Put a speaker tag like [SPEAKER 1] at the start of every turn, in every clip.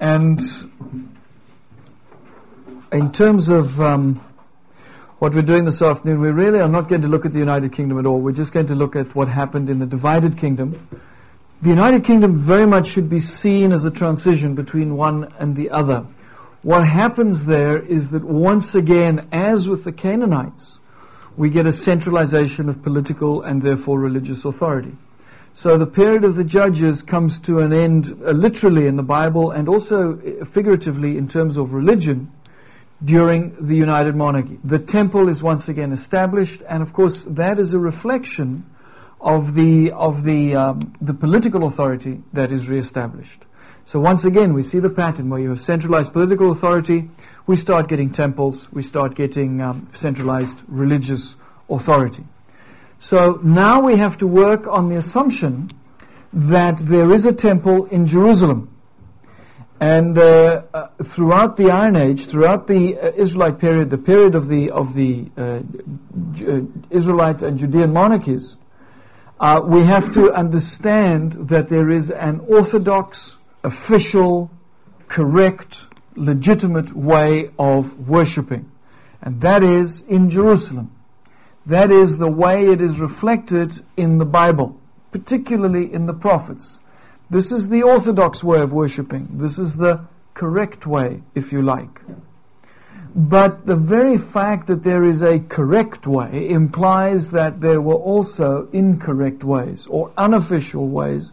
[SPEAKER 1] And in terms of um, what we're doing this afternoon, we really are not going to look at the United Kingdom at all. We're just going to look at what happened in the divided kingdom. The United Kingdom very much should be seen as a transition between one and the other. What happens there is that once again, as with the Canaanites, we get a centralization of political and therefore religious authority. So the period of the judges comes to an end uh, literally in the Bible and also uh, figuratively in terms of religion during the United Monarchy. The temple is once again established and of course that is a reflection of the, of the, um, the political authority that is reestablished. So once again we see the pattern where you have centralized political authority, we start getting temples, we start getting um, centralized religious authority. So now we have to work on the assumption that there is a temple in Jerusalem. And uh, uh, throughout the Iron Age, throughout the uh, Israelite period, the period of the of the uh, uh, Israelite and Judean monarchies, uh, we have to understand that there is an orthodox, official, correct, legitimate way of worshipping, and that is in Jerusalem. That is the way it is reflected in the Bible, particularly in the prophets. This is the orthodox way of worshipping. This is the correct way, if you like. But the very fact that there is a correct way implies that there were also incorrect ways, or unofficial ways,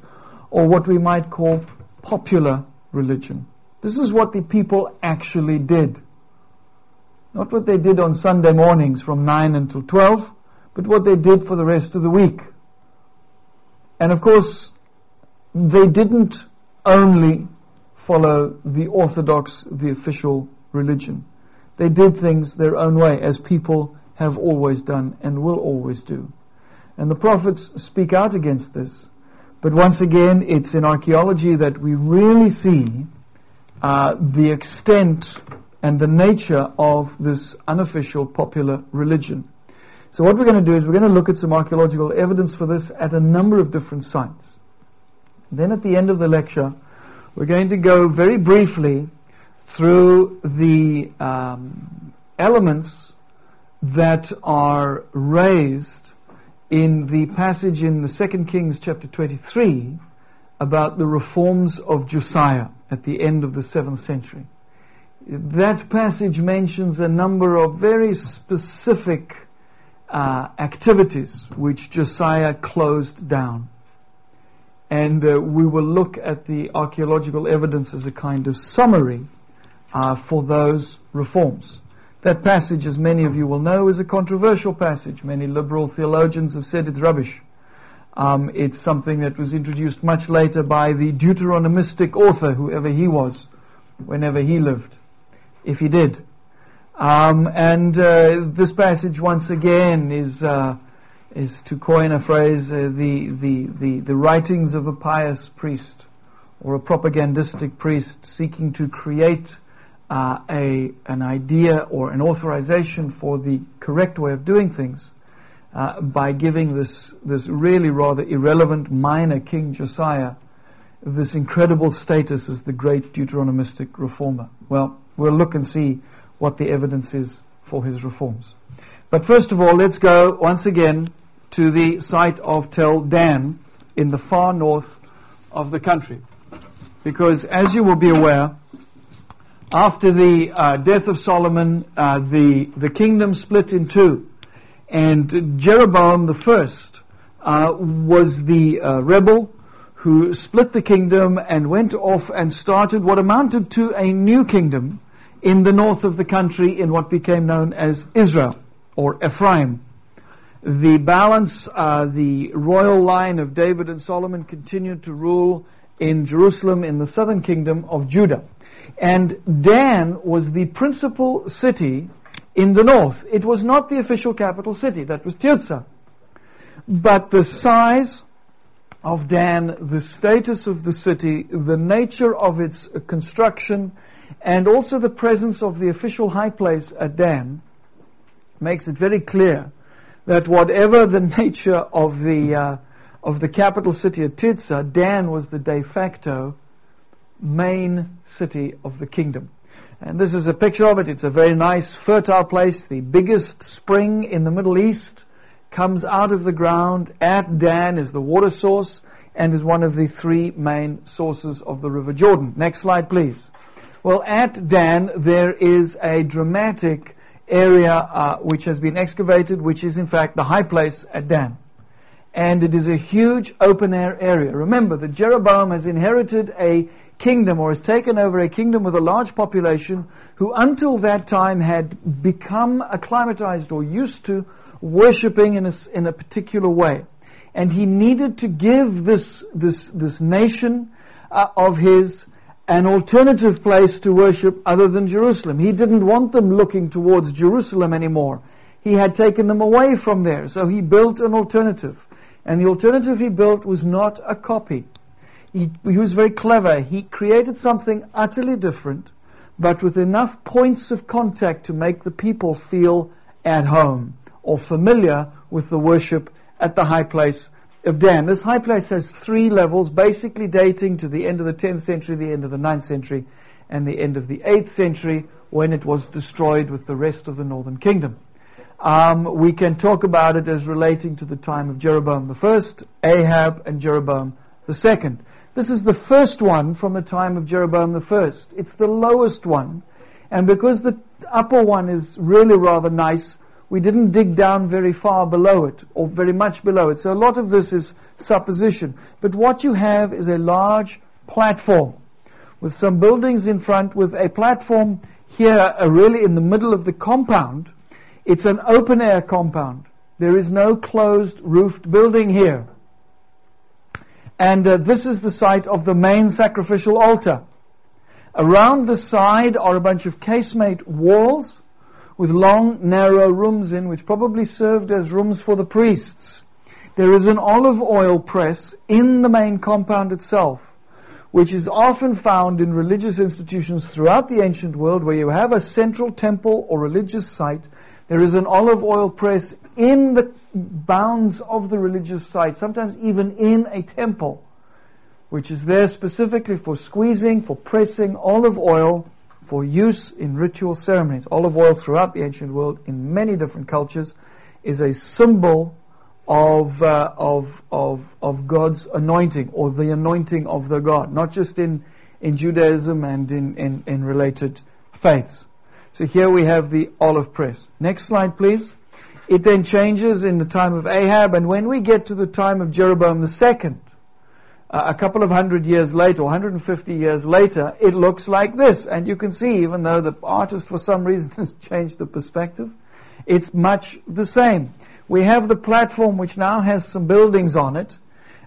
[SPEAKER 1] or what we might call popular religion. This is what the people actually did. Not what they did on Sunday mornings from 9 until 12, but what they did for the rest of the week. And of course, they didn't only follow the orthodox, the official religion. They did things their own way, as people have always done and will always do. And the prophets speak out against this. But once again, it's in archaeology that we really see uh, the extent and the nature of this unofficial popular religion. So what we're going to do is we're going to look at some archaeological evidence for this at a number of different sites. Then at the end of the lecture, we're going to go very briefly through the um, elements that are raised in the passage in the Second Kings chapter 23 about the reforms of Josiah at the end of the 7th century that passage mentions a number of very specific uh, activities which Josiah closed down. And uh, we will look at the archaeological evidence as a kind of summary uh, for those reforms. That passage, as many of you will know, is a controversial passage. Many liberal theologians have said it's rubbish. Um, it's something that was introduced much later by the Deuteronomistic author, whoever he was, whenever he lived if he did. Um, and uh, this passage once again is uh, is to coin a phrase uh, the, the the the writings of a pious priest or a propagandistic priest seeking to create uh, a an idea or an authorization for the correct way of doing things uh, by giving this this really rather irrelevant minor King Josiah this incredible status as the great Deuteronomistic reformer. Well we'll look and see what the evidence is for his reforms. But first of all, let's go once again to the site of Tel Dan in the far north of the country. Because as you will be aware, after the uh, death of Solomon, uh, the, the kingdom split in two. And Jeroboam the first uh, was the uh, rebel who split the kingdom and went off and started what amounted to a new kingdom in the north of the country in what became known as Israel or Ephraim. The balance, uh, the royal line of David and Solomon continued to rule in Jerusalem in the southern kingdom of Judah. And Dan was the principal city in the north. It was not the official capital city, that was Tirzah. But the size of Dan, the status of the city, the nature of its construction, and also the presence of the official high place at Dan makes it very clear that whatever the nature of the uh, of the capital city of Tirzah, Dan was the de facto main city of the kingdom. And this is a picture of it. It's a very nice, fertile place. The biggest spring in the Middle East comes out of the ground at Dan is the water source and is one of the three main sources of the River Jordan. Next slide, please. Well, at Dan, there is a dramatic area uh, which has been excavated, which is in fact the high place at Dan. And it is a huge open air area. Remember that Jeroboam has inherited a kingdom or has taken over a kingdom with a large population who until that time had become acclimatized or used to worshipping in a, in a particular way. And he needed to give this, this, this nation uh, of his an alternative place to worship other than Jerusalem. He didn't want them looking towards Jerusalem anymore. He had taken them away from there, so he built an alternative. And the alternative he built was not a copy. He, he was very clever. He created something utterly different, but with enough points of contact to make the people feel at home or familiar with the worship at the high place of Dan. This high place has three levels, basically dating to the end of the 10th century, the end of the 9th century, and the end of the 8th century when it was destroyed with the rest of the northern kingdom. Um, we can talk about it as relating to the time of Jeroboam the first, Ahab, and Jeroboam the second. This is the first one from the time of Jeroboam the first. It's the lowest one. And because the upper one is really rather nice, we didn't dig down very far below it, or very much below it. So a lot of this is supposition. But what you have is a large platform with some buildings in front with a platform here uh, really in the middle of the compound. It's an open air compound. There is no closed roofed building here. And uh, this is the site of the main sacrificial altar. Around the side are a bunch of casemate walls with long, narrow rooms in, which probably served as rooms for the priests. There is an olive oil press in the main compound itself, which is often found in religious institutions throughout the ancient world where you have a central temple or religious site. There is an olive oil press in the bounds of the religious site, sometimes even in a temple, which is there specifically for squeezing, for pressing olive oil for use in ritual ceremonies. Olive oil throughout the ancient world in many different cultures is a symbol of, uh, of, of, of God's anointing or the anointing of the God, not just in, in Judaism and in, in, in related faiths. So here we have the olive press. Next slide, please. It then changes in the time of Ahab, and when we get to the time of Jeroboam II, uh, a couple of hundred years later, 150 years later, it looks like this. And you can see, even though the artist for some reason has changed the perspective, it's much the same. We have the platform which now has some buildings on it,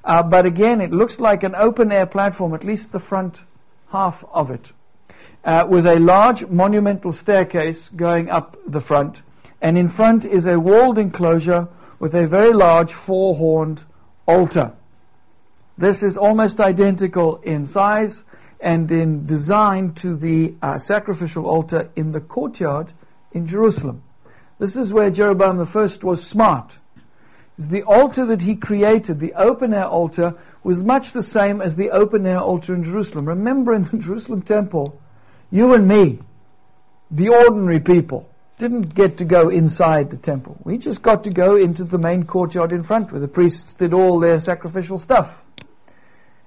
[SPEAKER 1] uh, but again, it looks like an open air platform, at least the front half of it, uh, with a large monumental staircase going up the front, and in front is a walled enclosure with a very large four-horned altar. This is almost identical in size and in design to the uh, sacrificial altar in the courtyard in Jerusalem. This is where Jeroboam I was smart. The altar that he created, the open air altar, was much the same as the open air altar in Jerusalem. Remember in the Jerusalem temple, you and me, the ordinary people, didn't get to go inside the temple. We just got to go into the main courtyard in front where the priests did all their sacrificial stuff.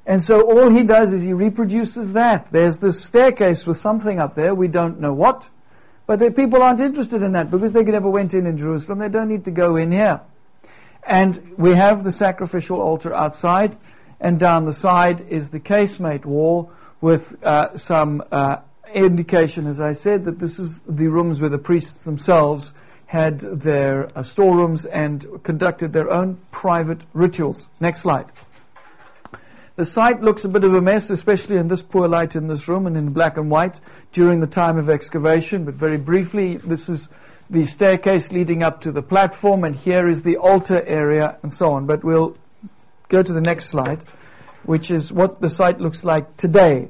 [SPEAKER 1] And so all he does is he reproduces that. There's this staircase with something up there, we don't know what, but the people aren't interested in that because they never went in in Jerusalem, they don't need to go in here. And we have the sacrificial altar outside, and down the side is the casemate wall with uh, some uh, indication, as I said, that this is the rooms where the priests themselves had their uh, storerooms and conducted their own private rituals. Next slide. The site looks a bit of a mess, especially in this poor light in this room and in black and white during the time of excavation. But very briefly, this is the staircase leading up to the platform, and here is the altar area, and so on. But we'll go to the next slide, which is what the site looks like today.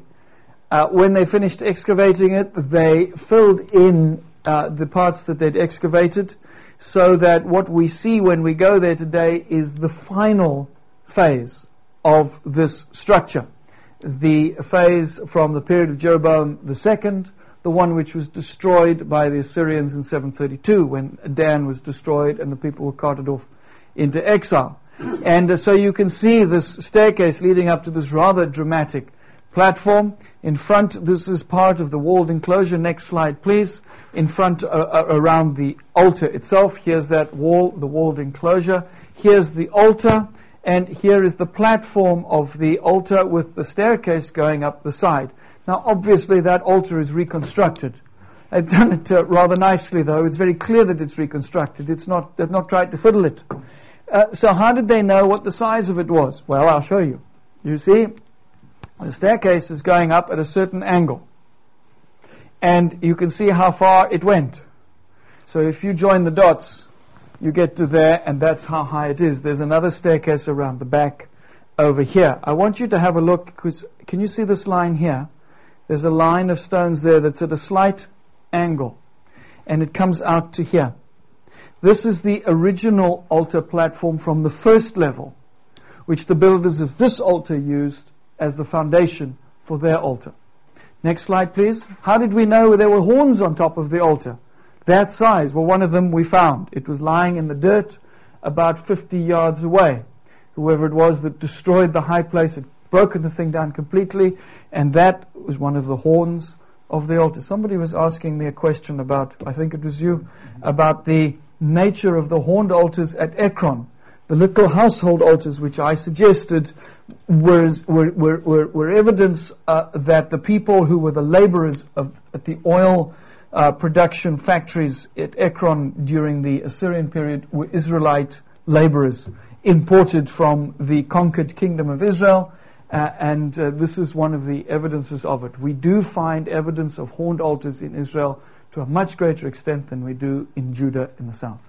[SPEAKER 1] Uh, when they finished excavating it, they filled in uh, the parts that they'd excavated, so that what we see when we go there today is the final phase of this structure. The phase from the period of Jeroboam II, the one which was destroyed by the Assyrians in 732 when Dan was destroyed and the people were carted off into exile. And uh, so you can see this staircase leading up to this rather dramatic platform. In front, this is part of the walled enclosure. Next slide, please. In front, uh, uh, around the altar itself, here's that wall, the walled enclosure. Here's the altar, and here is the platform of the altar with the staircase going up the side. Now, obviously, that altar is reconstructed. They've done it uh, rather nicely, though. It's very clear that it's reconstructed. It's not, they've not tried to fiddle it. Uh, so how did they know what the size of it was? Well, I'll show you. You see, the staircase is going up at a certain angle. And you can see how far it went. So if you join the dots, you get to there, and that's how high it is. There's another staircase around the back over here. I want you to have a look, because can you see this line here? There's a line of stones there that's at a slight angle, and it comes out to here. This is the original altar platform from the first level, which the builders of this altar used as the foundation for their altar. Next slide, please. How did we know there were horns on top of the altar? That size. Well, one of them we found. It was lying in the dirt about 50 yards away. Whoever it was that destroyed the high place had broken the thing down completely, and that was one of the horns of the altar. Somebody was asking me a question about, I think it was you, about the nature of the horned altars at Ekron. The little household altars, which I suggested, were, were, were, were evidence uh, that the people who were the laborers of, at the oil uh, production factories at Ekron during the Assyrian period were Israelite laborers imported from the conquered kingdom of Israel. Uh, and uh, this is one of the evidences of it. We do find evidence of horned altars in Israel to a much greater extent than we do in Judah in the south.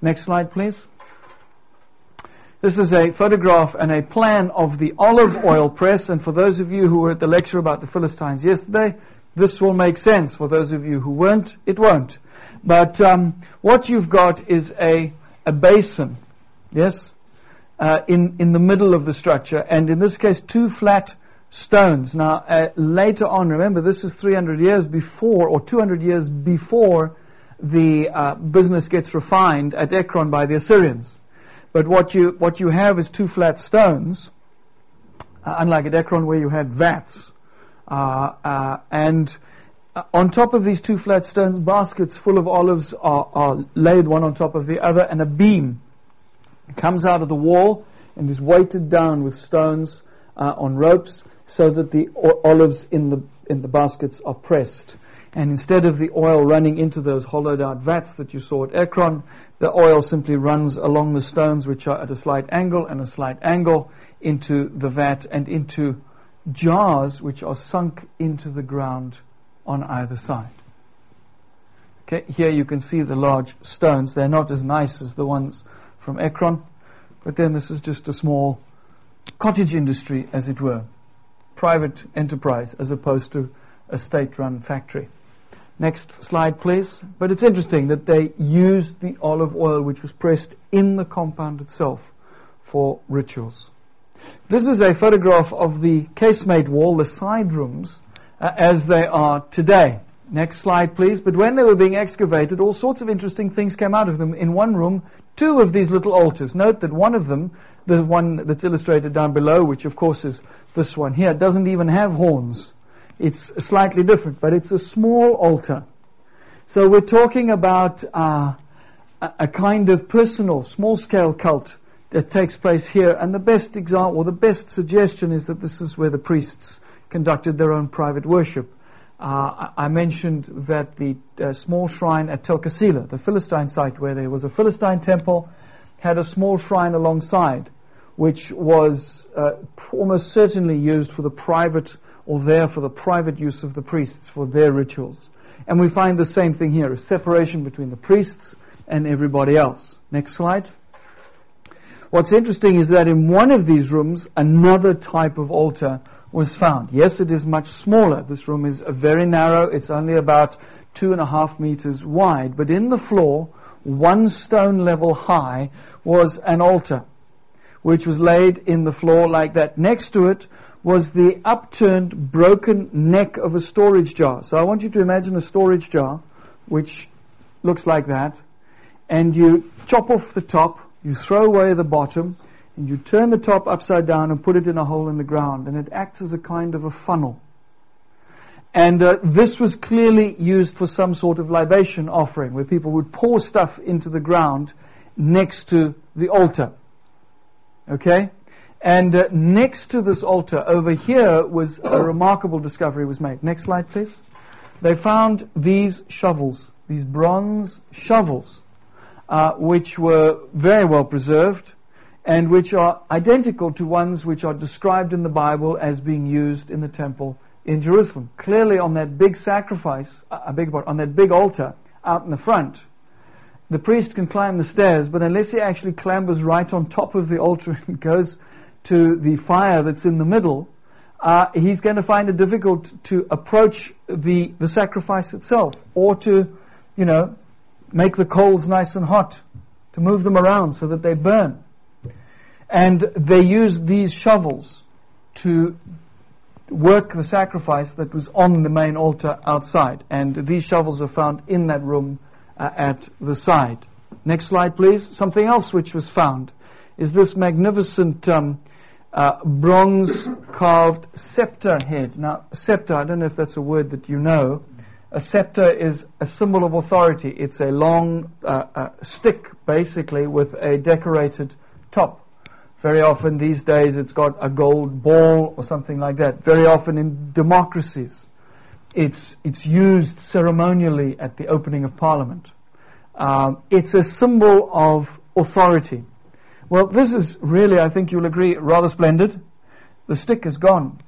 [SPEAKER 1] Next slide, please. This is a photograph and a plan of the olive oil press, and for those of you who were at the lecture about the Philistines yesterday, this will make sense. For those of you who weren't, it won't. But um, what you've got is a, a basin, yes, uh, in, in the middle of the structure, and in this case, two flat stones. Now, uh, later on, remember, this is 300 years before, or 200 years before the uh, business gets refined at Ekron by the Assyrians. But what you, what you have is two flat stones, uh, unlike at Ekron where you had vats. Uh, uh, and uh, on top of these two flat stones, baskets full of olives are, are laid one on top of the other, and a beam comes out of the wall and is weighted down with stones on ropes so that the olives in the, in the baskets are pressed. And instead of the oil running into those hollowed out vats that you saw at Ekron, the oil simply runs along the stones which are at a slight angle and a slight angle into the vat and into jars which are sunk into the ground on either side. Okay, here you can see the large stones. They're not as nice as the ones from Ekron, but then this is just a small cottage industry, as it were private enterprise as opposed to a state-run factory. Next slide, please. But it's interesting that they used the olive oil which was pressed in the compound itself for rituals. This is a photograph of the casemate wall, the side rooms, uh, as they are today. Next slide, please. But when they were being excavated, all sorts of interesting things came out of them. In one room, two of these little altars. Note that one of them, the one that's illustrated down below, which of course is this one here doesn't even have horns. It's slightly different, but it's a small altar. So we're talking about uh, a kind of personal, small-scale cult that takes place here. And the best example, the best suggestion, is that this is where the priests conducted their own private worship. Uh, I mentioned that the uh, small shrine at Tel Qasile, the Philistine site where there was a Philistine temple, had a small shrine alongside which was uh, almost certainly used for the private or there for the private use of the priests for their rituals. And we find the same thing here, a separation between the priests and everybody else. Next slide. What's interesting is that in one of these rooms, another type of altar was found. Yes, it is much smaller. This room is very narrow. It's only about two and a half meters wide. But in the floor, one stone level high, was an altar which was laid in the floor like that. Next to it was the upturned, broken neck of a storage jar. So I want you to imagine a storage jar, which looks like that, and you chop off the top, you throw away the bottom, and you turn the top upside down and put it in a hole in the ground, and it acts as a kind of a funnel. And uh, this was clearly used for some sort of libation offering, where people would pour stuff into the ground next to the altar. Okay? And uh, next to this altar, over here, was a remarkable discovery was made. Next slide, please. They found these shovels, these bronze shovels, uh, which were very well preserved and which are identical to ones which are described in the Bible as being used in the temple in Jerusalem. Clearly, on that big sacrifice, uh, I beg on that big altar out in the front, the priest can climb the stairs, but unless he actually clambers right on top of the altar and goes to the fire that's in the middle, uh, he's going to find it difficult to approach the, the sacrifice itself or to, you know, make the coals nice and hot, to move them around so that they burn. And they used these shovels to work the sacrifice that was on the main altar outside. And these shovels are found in that room uh, at the side. Next slide, please. Something else which was found is this magnificent um, uh, bronze carved scepter head. Now, scepter, I don't know if that's a word that you know. A scepter is a symbol of authority. It's a long uh, uh stick, basically, with a decorated top. Very often these days it's got a gold ball or something like that. Very often in democracies it's, it's used ceremonially at the opening of parliament. Um, it's a symbol of authority. Well, this is really, I think you'll agree, rather splendid. The stick is gone,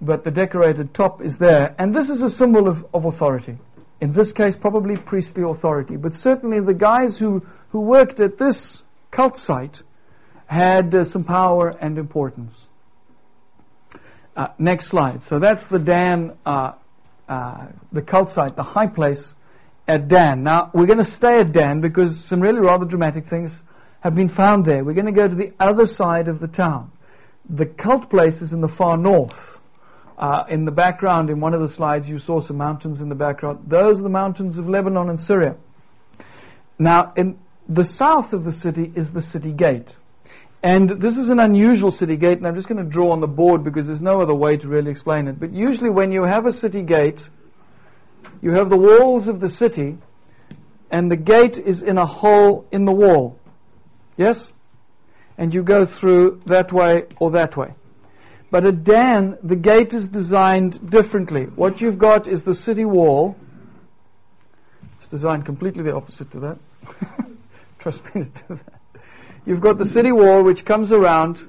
[SPEAKER 1] but the decorated top is there. And this is a symbol of, of authority. In this case, probably priestly authority. But certainly the guys who, who worked at this cult site had uh, some power and importance. Uh, next slide. So that's the Dan, uh, uh the cult site, the high place at Dan. Now, we're going to stay at Dan because some really rather dramatic things have been found there. We're going to go to the other side of the town. The cult place is in the far north. Uh, in the background, in one of the slides, you saw some mountains in the background. Those are the mountains of Lebanon and Syria. Now, in the south of the city is the city gate. And this is an unusual city gate, and I'm just going to draw on the board because there's no other way to really explain it. But usually when you have a city gate, you have the walls of the city, and the gate is in a hole in the wall. Yes? And you go through that way or that way. But at Dan, the gate is designed differently. What you've got is the city wall. It's designed completely the opposite to that. Trust me to do that. You've got the city wall which comes around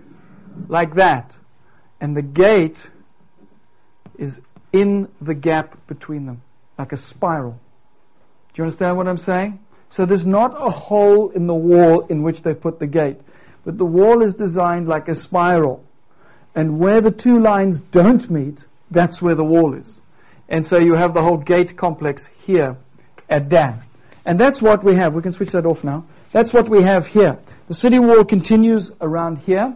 [SPEAKER 1] like that. And the gate is in the gap between them, like a spiral. Do you understand what I'm saying? So there's not a hole in the wall in which they put the gate, but the wall is designed like a spiral. And where the two lines don't meet, that's where the wall is. And so you have the whole gate complex here at Dan. And that's what we have. We can switch that off now. That's what we have here. The city wall continues around here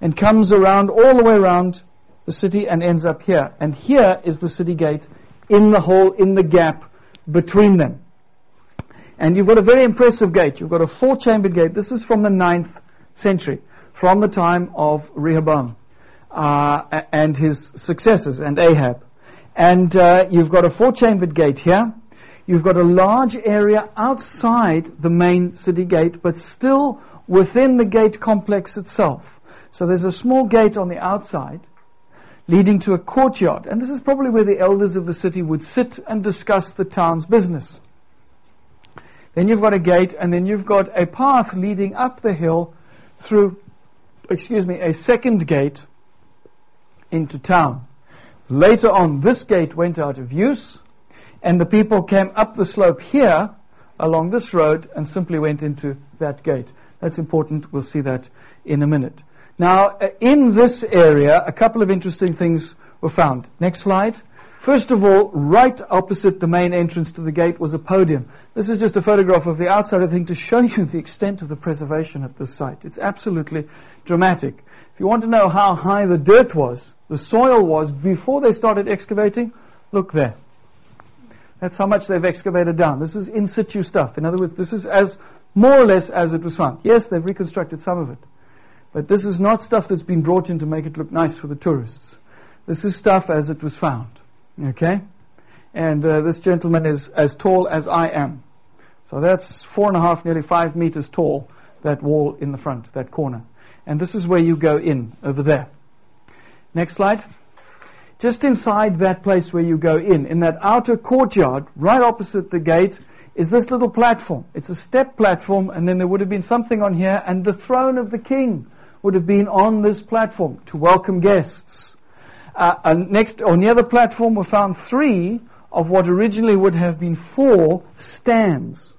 [SPEAKER 1] and comes around all the way around the city and ends up here. And here is the city gate in the hole, in the gap between them. And you've got a very impressive gate. You've got a four-chambered gate. This is from the ninth century, from the time of Rehoboam uh, and his successors and Ahab. And uh, you've got a four-chambered gate here. You've got a large area outside the main city gate, but still within the gate complex itself. So there's a small gate on the outside leading to a courtyard. And this is probably where the elders of the city would sit and discuss the town's business. Then you've got a gate, and then you've got a path leading up the hill through, excuse me, a second gate into town. Later on, this gate went out of use, and the people came up the slope here along this road and simply went into that gate. That's important. We'll see that in a minute. Now, uh, in this area, a couple of interesting things were found. Next slide. First of all, right opposite the main entrance to the gate was a podium. This is just a photograph of the outside of the thing to show you the extent of the preservation at this site. It's absolutely dramatic. If you want to know how high the dirt was, the soil was before they started excavating, look there. That's how much they've excavated down. This is in situ stuff. In other words, this is as more or less as it was found. Yes, they've reconstructed some of it. But this is not stuff that's been brought in to make it look nice for the tourists. This is stuff as it was found. Okay? And uh, this gentleman is as tall as I am. So that's four and a half, nearly five meters tall, that wall in the front, that corner. And this is where you go in, over there. Next slide. Just inside that place where you go in, in that outer courtyard, right opposite the gate, is this little platform. It's a step platform, and then there would have been something on here, and the throne of the king would have been on this platform to welcome guests. Uh, next, or near the platform were found three of what originally would have been four stands,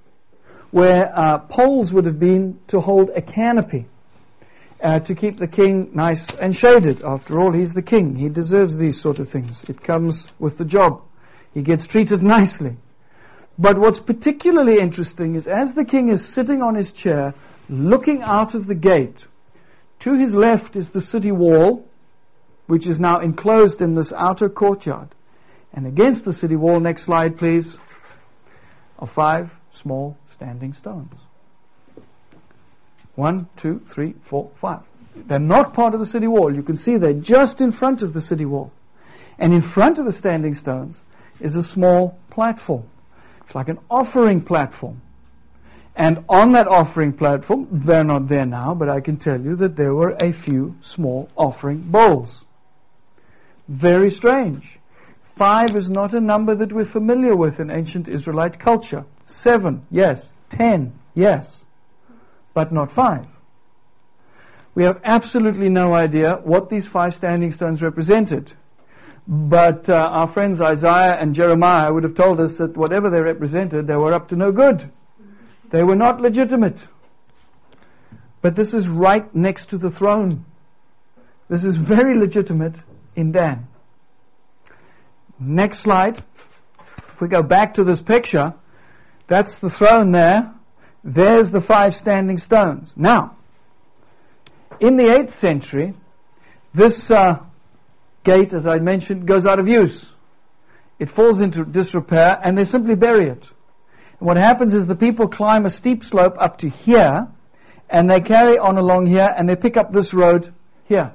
[SPEAKER 1] where uh, poles would have been to hold a canopy. Uh, to keep the king nice and shaded. After all, he's the king. He deserves these sort of things. It comes with the job. He gets treated nicely. But what's particularly interesting is as the king is sitting on his chair, looking out of the gate, to his left is the city wall, which is now enclosed in this outer courtyard. And against the city wall, next slide please, are five small standing stones. One, two, three, four, five. They're not part of the city wall. You can see they're just in front of the city wall. And in front of the standing stones is a small platform. It's like an offering platform. And on that offering platform, they're not there now, but I can tell you that there were a few small offering bowls. Very strange. Five is not a number that we're familiar with in ancient Israelite culture. Seven, yes. Ten, yes. But not five. We have absolutely no idea what these five standing stones represented. But uh, our friends Isaiah and Jeremiah would have told us that whatever they represented, they were up to no good. They were not legitimate. But this is right next to the throne. This is very legitimate in Dan. Next slide. If we go back to this picture, that's the throne there. There's the five standing stones. Now, in the 8th century, this uh, gate, as I mentioned, goes out of use. It falls into disrepair and they simply bury it. And what happens is the people climb a steep slope up to here and they carry on along here and they pick up this road here.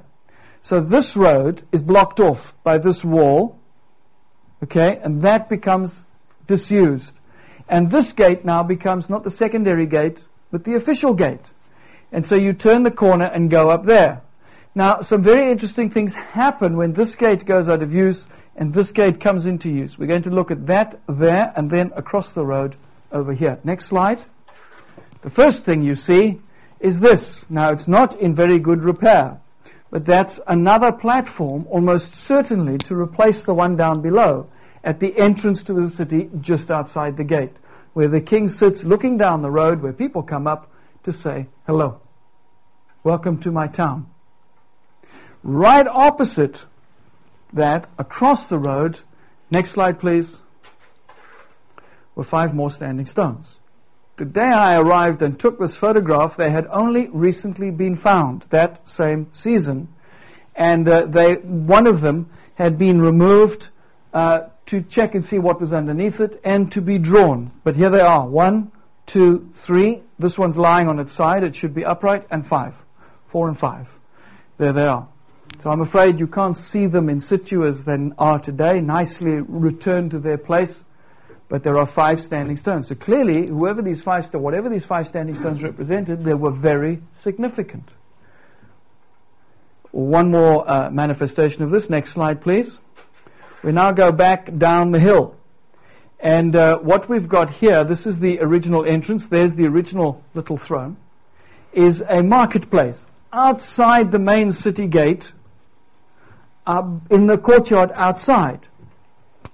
[SPEAKER 1] So this road is blocked off by this wall, okay, and that becomes disused. And this gate now becomes not the secondary gate, but the official gate. And so you turn the corner and go up there. Now, some very interesting things happen when this gate goes out of use and this gate comes into use. We're going to look at that there and then across the road over here. Next slide. The first thing you see is this. Now, it's not in very good repair. But that's another platform, almost certainly, to replace the one down below at the entrance to the city just outside the gate, where the king sits looking down the road where people come up to say, hello, welcome to my town. Right opposite that, across the road, next slide please, were five more standing stones. The day I arrived and took this photograph, they had only recently been found that same season, and uh, they one of them had been removed uh, to check and see what was underneath it and to be drawn. But here they are: one, two, three. This one's lying on its side; it should be upright, and five, four and five. There they are. So I'm afraid you can't see them in situ as they are today, nicely returned to their place but there are five standing stones. So clearly, whoever these five, st- whatever these five standing stones represented, they were very significant. One more uh, manifestation of this. Next slide, please. We now go back down the hill. And uh, what we've got here, this is the original entrance, there's the original little throne, is a marketplace. Outside the main city gate, uh, in the courtyard outside.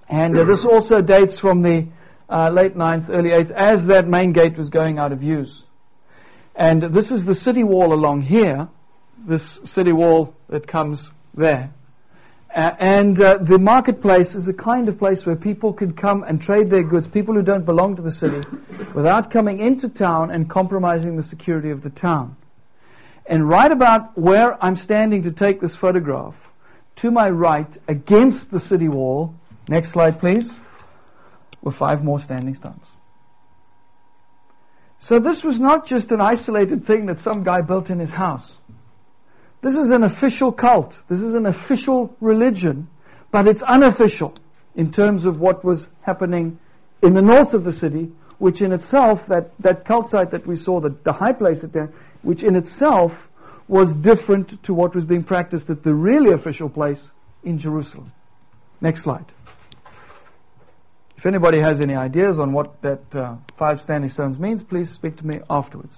[SPEAKER 1] And uh, this also dates from the uh, late 9th, early 8th, as that main gate was going out of use. And this is the city wall along here, this city wall that comes there. Uh, and uh, the marketplace is a kind of place where people can come and trade their goods, people who don't belong to the city, without coming into town and compromising the security of the town. And right about where I'm standing to take this photograph, to my right, against the city wall, next slide please, were five more standing stones. So this was not just an isolated thing that some guy built in his house. This is an official cult. This is an official religion, but it's unofficial in terms of what was happening in the north of the city, which in itself, that, that cult site that we saw, the, the high place at there, which in itself was different to what was being practiced at the really official place in Jerusalem. Next slide. If anybody has any ideas on what that uh, five standing stones means, please speak to me afterwards.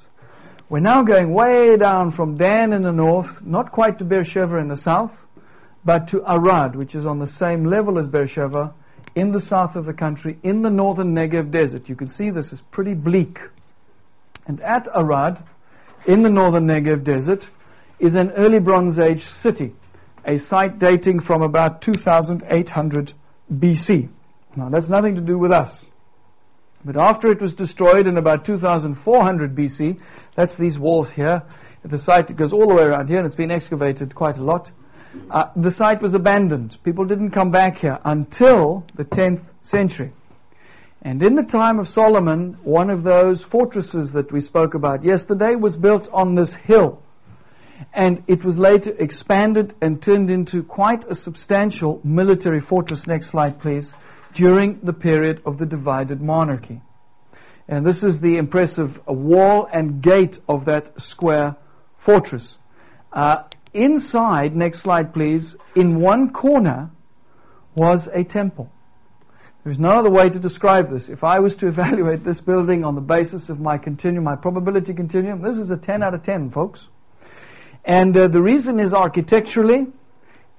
[SPEAKER 1] We're now going way down from Dan in the north, not quite to Beersheba in the south, but to Arad, which is on the same level as Beersheba, in the south of the country, in the northern Negev desert. You can see this is pretty bleak. And at Arad, in the northern Negev desert, is an early Bronze Age city, a site dating from about 2800 BC. Now, that's nothing to do with us. But after it was destroyed in about 2400 BC, that's these walls here. The site goes all the way around here and it's been excavated quite a lot. Uh, the site was abandoned. People didn't come back here until the 10th century. And in the time of Solomon, one of those fortresses that we spoke about yesterday was built on this hill. And it was later expanded and turned into quite a substantial military fortress. Next slide, please during the period of the divided monarchy. And this is the impressive wall and gate of that square fortress. Uh, inside, next slide please, in one corner was a temple. There's no other way to describe this. If I was to evaluate this building on the basis of my continuum, my probability continuum, this is a 10 out of 10, folks. And uh, the reason is architecturally,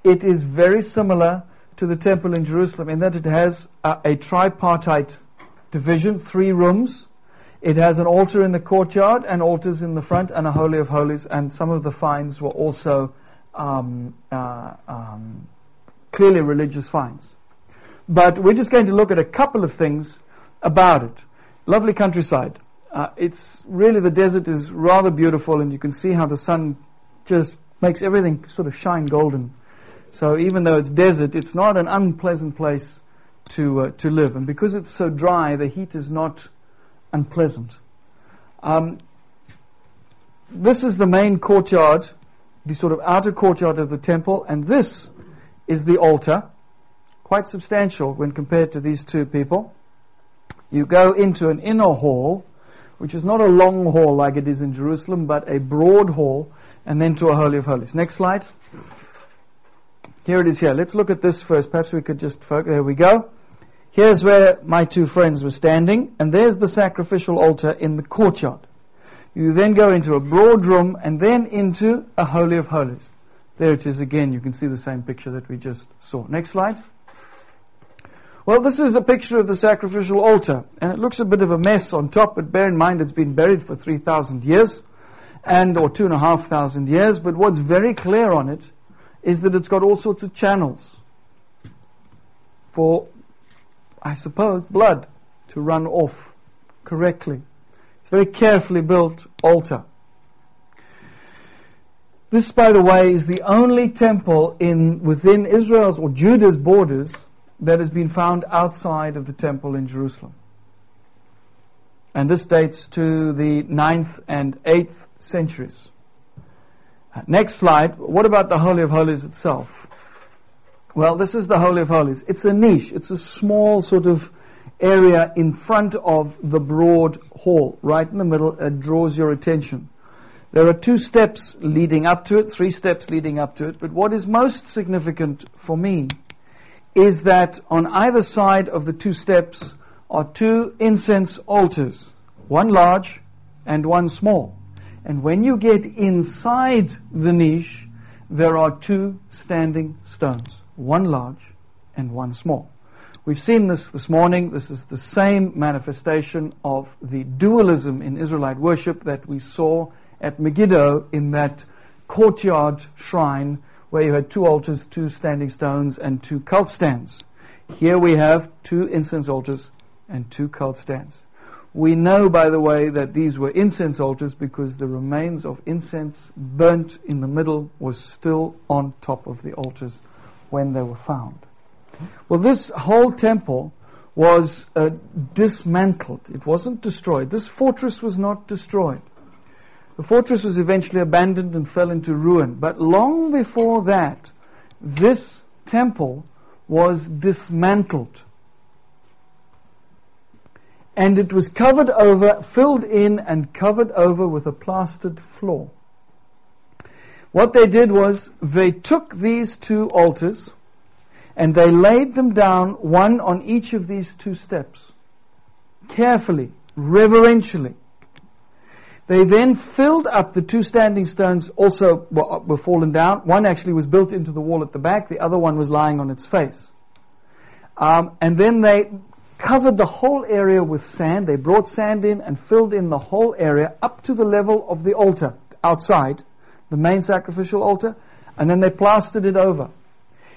[SPEAKER 1] it is very similar to the temple in Jerusalem in that it has a, a tripartite division, three rooms. It has an altar in the courtyard and altars in the front and a Holy of Holies, and some of the finds were also um, uh, um, clearly religious finds. But we're just going to look at a couple of things about it. Lovely countryside. Uh, it's really the desert is rather beautiful, and you can see how the sun just makes everything sort of shine golden. So even though it's desert, it's not an unpleasant place to uh, to live, and because it's so dry, the heat is not unpleasant. Um, this is the main courtyard, the sort of outer courtyard of the temple, and this is the altar, quite substantial when compared to these two people. You go into an inner hall, which is not a long hall like it is in Jerusalem, but a broad hall, and then to a Holy of Holies. Next slide. Here it is here. Let's look at this first. Perhaps we could just focus. There we go. Here's where my two friends were standing, and there's the sacrificial altar in the courtyard. You then go into a broad room and then into a Holy of Holies. There it is again. You can see the same picture that we just saw. Next slide. Well, this is a picture of the sacrificial altar, and it looks a bit of a mess on top, but bear in mind it's been buried for 3,000 years, and, or 2,500 years, but what's very clear on it is that it's got all sorts of channels for, I suppose, blood to run off correctly. It's a very carefully built altar. This, by the way, is the only temple in within Israel's or Judah's borders that has been found outside of the temple in Jerusalem. And this dates to the 9th and 8th centuries. Next slide. What about the Holy of Holies itself? Well, this is the Holy of Holies. It's a niche. It's a small sort of area in front of the broad hall, right in the middle. It draws your attention. There are two steps leading up to it, three steps leading up to it, but what is most significant for me is that on either side of the two steps are two incense altars, one large and one small. And when you get inside the niche, there are two standing stones, one large and one small. We've seen this this morning. This is the same manifestation of the dualism in Israelite worship that we saw at Megiddo in that courtyard shrine where you had two altars, two standing stones, and two cult stands. Here we have two incense altars and two cult stands. We know, by the way, that these were incense altars because the remains of incense burnt in the middle was still on top of the altars when they were found. Well, this whole temple was uh, dismantled. It wasn't destroyed. This fortress was not destroyed. The fortress was eventually abandoned and fell into ruin. But long before that, this temple was dismantled and it was covered over, filled in and covered over with a plastered floor. What they did was they took these two altars and they laid them down one on each of these two steps. Carefully, reverentially. They then filled up the two standing stones also were, fallen down. One actually was built into the wall at the back, the other one was lying on its face. Um, and then they covered the whole area with sand. They brought sand in and filled in the whole area up to the level of the altar outside, the main sacrificial altar, and then they plastered it over.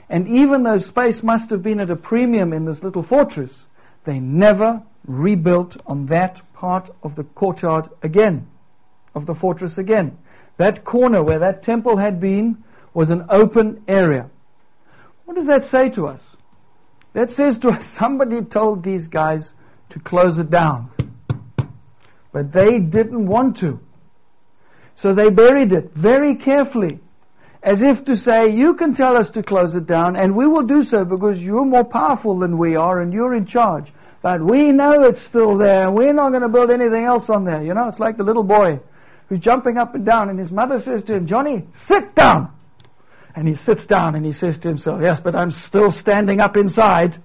[SPEAKER 1] And even though space must have been at a premium in this little fortress, they never rebuilt on that part of the courtyard again, of the fortress again. That corner where that temple had been was an open area. What does that say to us? That says to us, somebody told these guys to close it down. But they didn't want to. So they buried it very carefully. As if to say, you can tell us to close it down and we will do so because you're more powerful than we are and you're in charge. But we know it's still there. We're not going to build anything else on there. You know, it's like the little boy who's jumping up and down and his mother says to him, Johnny, sit down. And he sits down and he says to himself, Yes, but I'm still standing up inside.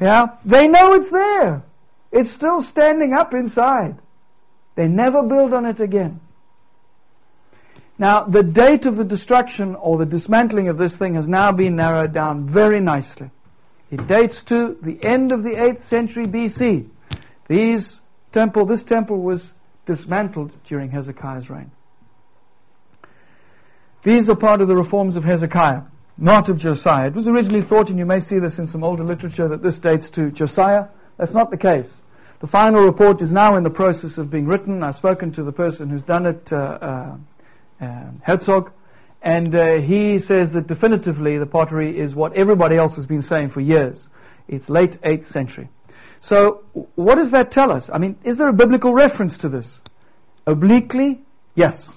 [SPEAKER 1] Yeah? They know it's there. It's still standing up inside. They never build on it again. Now, the date of the destruction or the dismantling of this thing has now been narrowed down very nicely. It dates to the end of the 8th century BC. These temple, this temple was dismantled during Hezekiah's reign. These are part of the reforms of Hezekiah, not of Josiah. It was originally thought, and you may see this in some older literature, that this dates to Josiah. That's not the case. The final report is now in the process of being written. I've spoken to the person who's done it, uh, uh, uh, Herzog, and uh, he says that definitively the pottery is what everybody else has been saying for years. It's late 8th century. So, what does that tell us? I mean, is there a biblical reference to this? Obliquely, yes.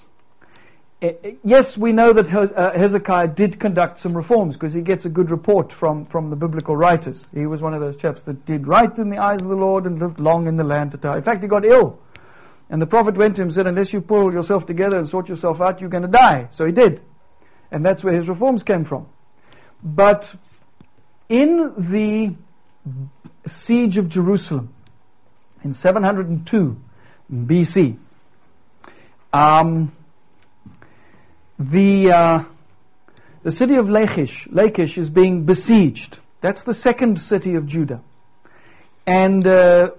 [SPEAKER 1] Eh, eh, yes, we know that uh, Hezekiah did conduct some reforms because he gets a good report from, from the biblical writers. He was one of those chaps that did right in the eyes of the Lord and lived long in the land to die. In fact, he got ill. And the prophet went to him and said, unless you pull yourself together and sort yourself out, you're going to die. So he did. And that's where his reforms came from. But in the siege of Jerusalem in 702 BC, um, the uh, the city of Lachish, Lachish is being besieged. That's the second city of Judah, and uh,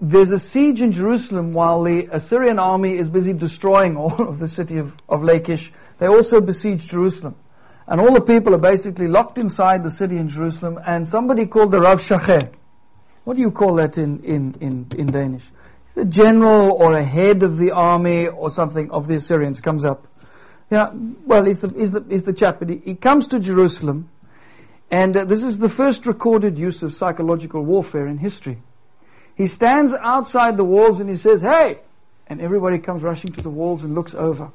[SPEAKER 1] there's a siege in Jerusalem while the Assyrian army is busy destroying all of the city of, of Lachish. They also besiege Jerusalem. And all the people are basically locked inside the city in Jerusalem, and somebody called the Rav Shakeh. What do you call that in, in, in, in Danish? The general or a head of the army or something of the Assyrians comes up yeah, well, he's the, he's the, he's the chap, but he, he comes to Jerusalem, and uh, this is the first recorded use of psychological warfare in history. He stands outside the walls and he says, Hey! And everybody comes rushing to the walls and looks over.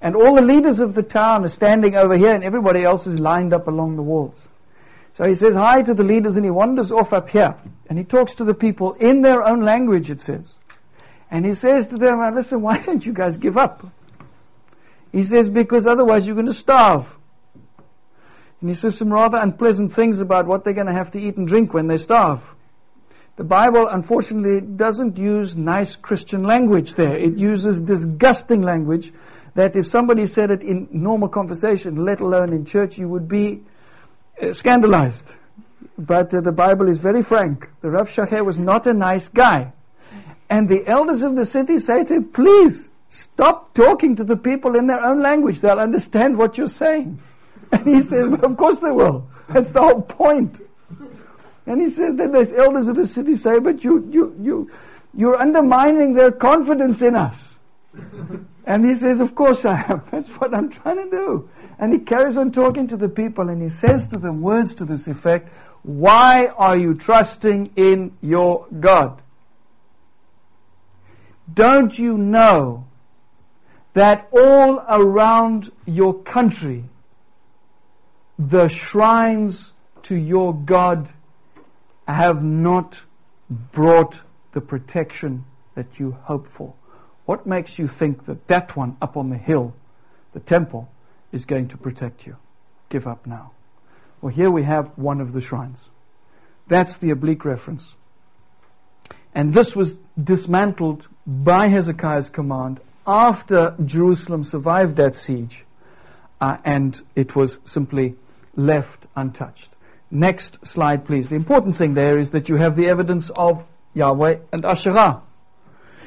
[SPEAKER 1] And all the leaders of the town are standing over here, and everybody else is lined up along the walls. So he says hi to the leaders and he wanders off up here. And he talks to the people in their own language, it says. And he says to them, listen, why don't you guys give up? He says, because otherwise you're going to starve. And he says some rather unpleasant things about what they're going to have to eat and drink when they starve. The Bible, unfortunately, doesn't use nice Christian language there. It uses disgusting language that if somebody said it in normal conversation, let alone in church, you would be uh, scandalized. But uh, the Bible is very frank. The Rav Shakeh was not a nice guy. And the elders of the city say to him, please, Stop talking to the people in their own language. They'll understand what you're saying. And he says, well, of course they will. That's the whole point. And he says, then the elders of the city say, but you, you, you, you're undermining their confidence in us. and he says, of course I am. That's what I'm trying to do. And he carries on talking to the people and he says to them words to this effect, why are you trusting in your God? Don't you know that all around your country the shrines to your God have not brought the protection that you hope for. What makes you think that that one up on the hill, the temple, is going to protect you? Give up now. Well, here we have one of the shrines. That's the oblique reference. And this was dismantled by Hezekiah's command after Jerusalem survived that siege, uh, and it was simply left untouched. Next slide, please. The important thing there is that you have the evidence of Yahweh and Asherah.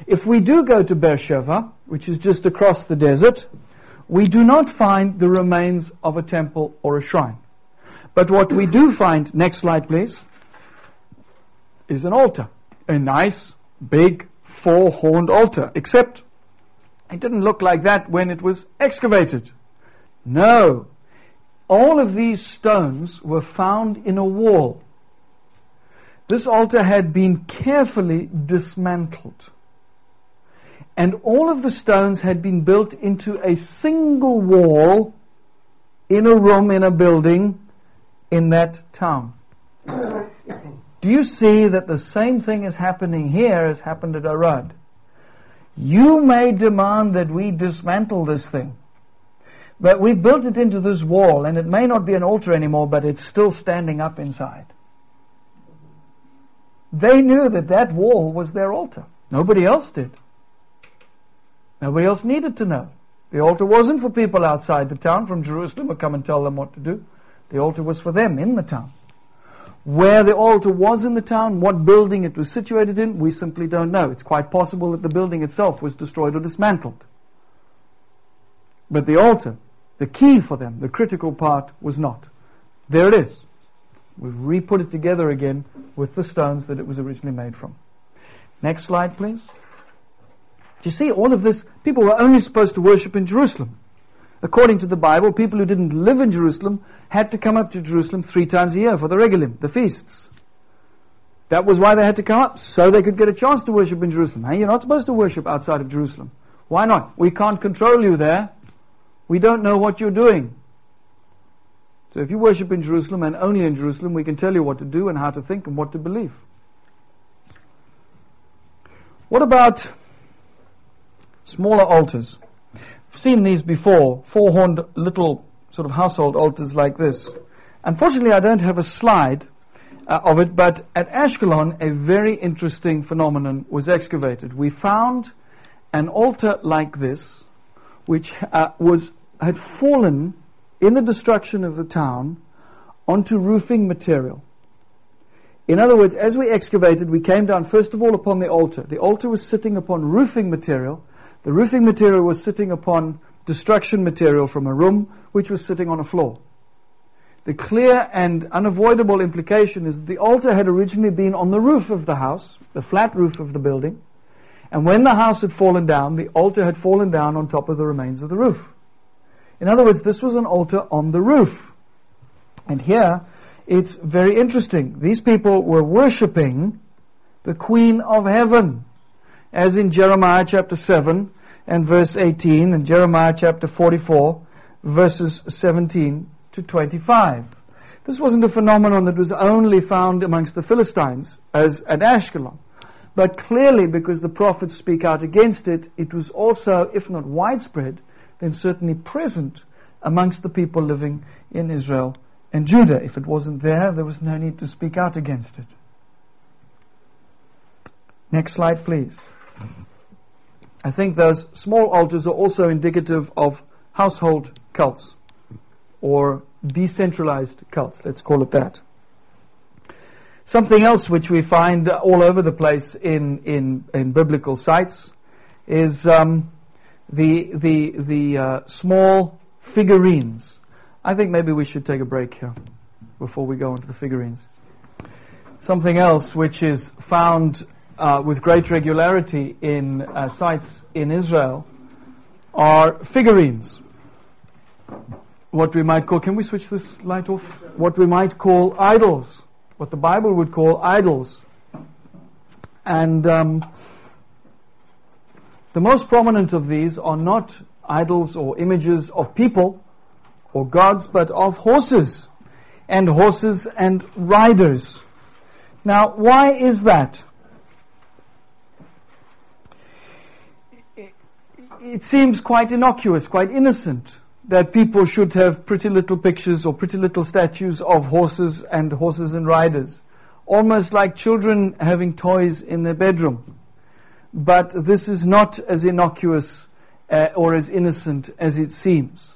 [SPEAKER 1] If we do go to Beersheba, which is just across the desert, we do not find the remains of a temple or a shrine. But what we do find, next slide please, is an altar. A nice, big, four-horned altar. Except, it didn't look like that when it was excavated. No, all of these stones were found in a wall. This altar had been carefully dismantled. And all of the stones had been built into a single wall in a room in a building in that town. Do you see that the same thing is happening here as happened at Arad? You may demand that we dismantle this thing. But we built it into this wall, and it may not be an altar anymore, but it's still standing up inside. They knew that that wall was their altar. Nobody else did. Nobody else needed to know. The altar wasn't for people outside the town from Jerusalem who come and tell them what to do. The altar was for them in the town. Where the altar was in the town, what building it was situated in, we simply don't know. It's quite possible that the building itself was destroyed or dismantled. But the altar, the key for them, the critical part, was not. There it is. We've re-put it together again with the stones that it was originally made from. Next slide, please. Do you see all of this? People were only supposed to worship in Jerusalem. According to the Bible, people who didn't live in Jerusalem had to come up to Jerusalem three times a year for the regalim, the feasts. That was why they had to come up, so they could get a chance to worship in Jerusalem. Hey, you're not supposed to worship outside of Jerusalem. Why not? We can't control you there. We don't know what you're doing. So if you worship in Jerusalem and only in Jerusalem, we can tell you what to do and how to think and what to believe. What about smaller altars? Seen these before, four-horned little sort of household altars like this. Unfortunately, I don't have a slide uh, of it, but at Ashkelon, a very interesting phenomenon was excavated. We found an altar like this which uh, was had fallen in the destruction of the town onto roofing material. In other words, as we excavated, we came down first of all upon the altar. The altar was sitting upon roofing material. The roofing material was sitting upon destruction material from a room which was sitting on a floor. The clear and unavoidable implication is that the altar had originally been on the roof of the house, the flat roof of the building, and when the house had fallen down, the altar had fallen down on top of the remains of the roof. In other words, this was an altar on the roof. And here, it's very interesting. These people were worshipping the Queen of Heaven, as in Jeremiah chapter 7 and verse 18, and Jeremiah chapter 44, verses 17 to 25. This wasn't a phenomenon that was only found amongst the Philistines, as at Ashkelon. But clearly, because the prophets speak out against it, it was also, if not widespread, then certainly present amongst the people living in Israel and Judah. If it wasn't there, there was no need to speak out against it. Next slide, please. I think those small altars are also indicative of household cults or decentralized cults, let's call it that. Something else which we find all over the place in, in, in biblical sites is um, the, the, the uh, small figurines. I think maybe we should take a break here before we go into the figurines. Something else which is found uh, with great regularity in uh, sites in Israel are figurines. What we might call, can we switch this light off? What we might call idols. What the Bible would call idols. And um, the most prominent of these are not idols or images of people or gods, but of horses and horses and riders. Now, why is that? It seems quite innocuous, quite innocent that people should have pretty little pictures or pretty little statues of horses and horses and riders. Almost like children having toys in their bedroom but this is not as innocuous uh, or as innocent as it seems.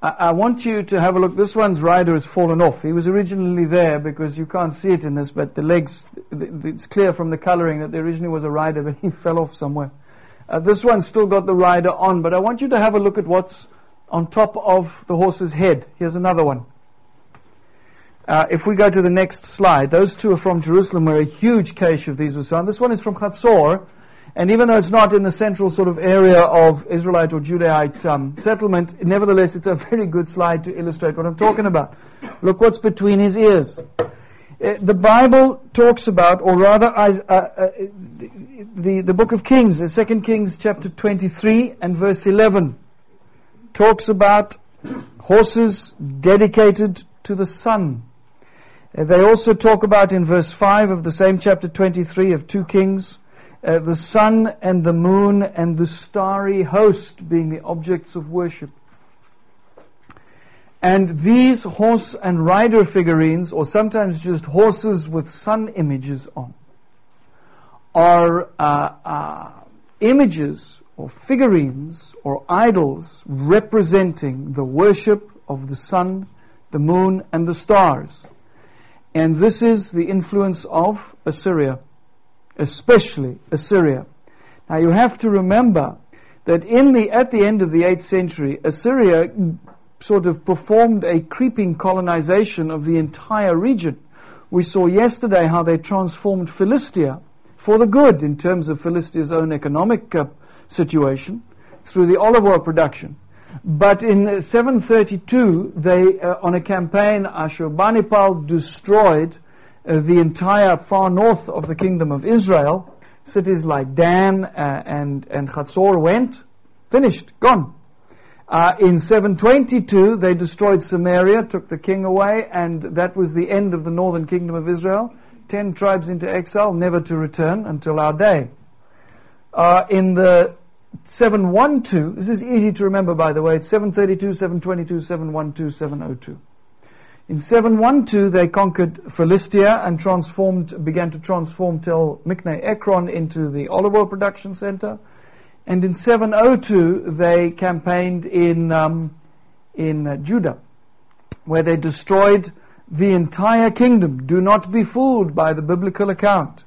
[SPEAKER 1] I, I, want you to have a look. This one's rider has fallen off. He was originally there because you can't see it in this, but the legs, it's clear from the coloring that there originally was a rider, but he fell off somewhere. Uh, this one's still got the rider on, but I want you to have a look at what's on top of the horse's head. Here's another one. Uh, if we go to the next slide, those two are from Jerusalem where a huge cache of these was found. This one is from Chatzor, and even though it's not in the central sort of area of Israelite or Judaite um, settlement, nevertheless it's a very good slide to illustrate what I'm talking about. Look what's between his ears. Uh, the Bible talks about, or rather, uh, uh, the, the book of Kings, the second Kings chapter 23 and verse 11, talks about horses dedicated to the sun. Uh, they also talk about in verse 5 of the same chapter 23 of 2 Kings, uh, the sun and the moon and the starry host being the objects of worship. And these horse and rider figurines, or sometimes just horses with sun images on, are uh, uh, images or figurines or idols representing the worship of the sun, the moon, and the stars. And this is the influence of Assyria especially Assyria. Now you have to remember that in the, at the end of the 8th century, Assyria sort of performed a creeping colonization of the entire region. We saw yesterday how they transformed Philistia for the good in terms of Philistia's own economic uh, situation through the olive oil production. But in 732, they, uh, on a campaign, Ashurbanipal destroyed uh, the entire far north of the kingdom of Israel, cities like Dan uh, and, and Chatzor went, finished, gone. Uh, in 722, they destroyed Samaria, took the king away, and that was the end of the northern kingdom of Israel. Ten tribes into exile, never to return until our day. Uh, in the 712, this is easy to remember by the way, it's 732, 722, 712, 702. In 712, they conquered Philistia and transformed, began to transform Tel Mikne Ekron into the olive oil production center. And in 702, they campaigned in, um, in uh, Judah, where they destroyed the entire kingdom. Do not be fooled by the biblical account.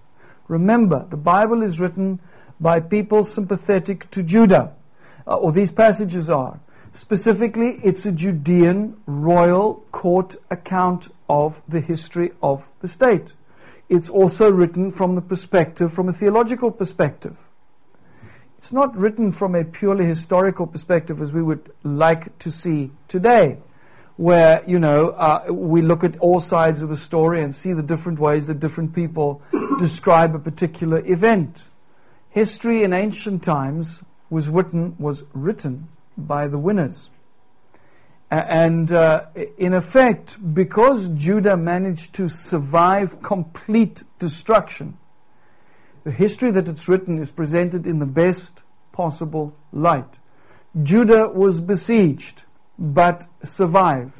[SPEAKER 1] Remember, the Bible is written by people sympathetic to Judah, uh, or these passages are. Specifically, it's a Judean royal court account of the history of the state. It's also written from the perspective, from a theological perspective. It's not written from a purely historical perspective as we would like to see today, where, you know, uh, we look at all sides of the story and see the different ways that different people describe a particular event. History in ancient times was written, was written by the winners. And uh, in effect, because Judah managed to survive complete destruction, the history that it's written is presented in the best possible light. Judah was besieged, but survived.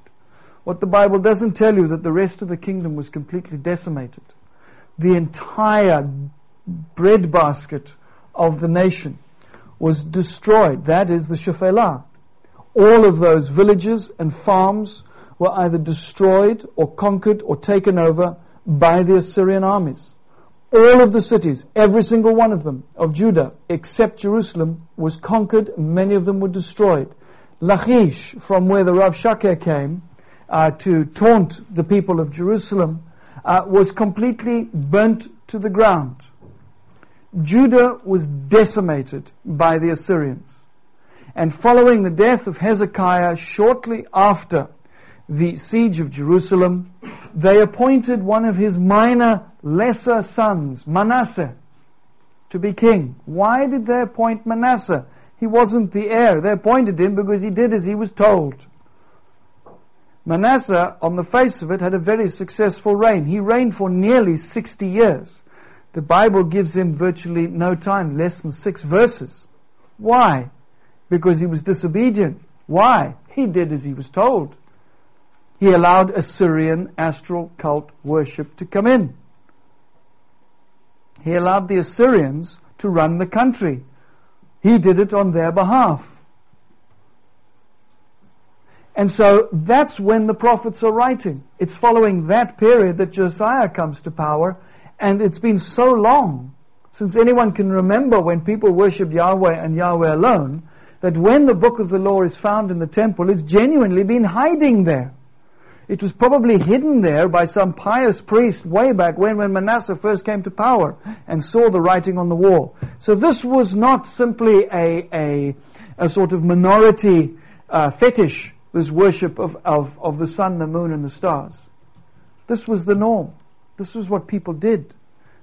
[SPEAKER 1] What the Bible doesn't tell you that the rest of the kingdom was completely decimated. The entire breadbasket of the nation was destroyed. That is the Shephelah. All of those villages and farms were either destroyed or conquered or taken over by the Assyrian armies. All of the cities, every single one of them, of Judah, except Jerusalem, was conquered. Many of them were destroyed. Lachish, from where the Rav Shakeh came uh, to taunt the people of Jerusalem, uh, was completely burnt to the ground. Judah was decimated by the Assyrians. And following the death of Hezekiah, shortly after the siege of Jerusalem, they appointed one of his minor, lesser sons, Manasseh, to be king. Why did they appoint Manasseh? He wasn't the heir. They appointed him because he did as he was told. Manasseh, on the face of it, had a very successful reign. He reigned for nearly 60 years. The Bible gives him virtually no time, less than six verses. Why? Because he was disobedient. Why? He did as he was told. He allowed Assyrian astral cult worship to come in. He allowed the Assyrians to run the country. He did it on their behalf. And so that's when the prophets are writing. It's following that period that Josiah comes to power, and it's been so long since anyone can remember when people worshipped Yahweh and Yahweh alone, that when the book of the law is found in the temple, it's genuinely been hiding there. It was probably hidden there by some pious priest way back when, when Manasseh first came to power and saw the writing on the wall. So this was not simply a, a, a sort of minority uh, fetish this worship of, of, of the sun, the moon, and the stars. This was the norm. This was what people did.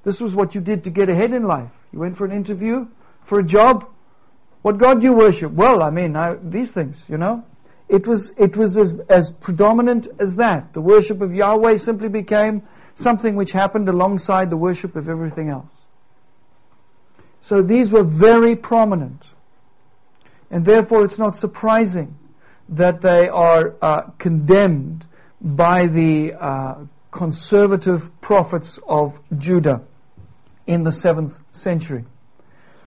[SPEAKER 1] This was what you did to get ahead in life. You went for an interview, for a job. What God do you worship? Well, I mean, I, these things, you know. It was, it was as, as predominant as that. The worship of Yahweh simply became something which happened alongside the worship of everything else. So these were very prominent. And therefore it's not surprising that they are uh, condemned by the uh, conservative prophets of Judah in the 7th century.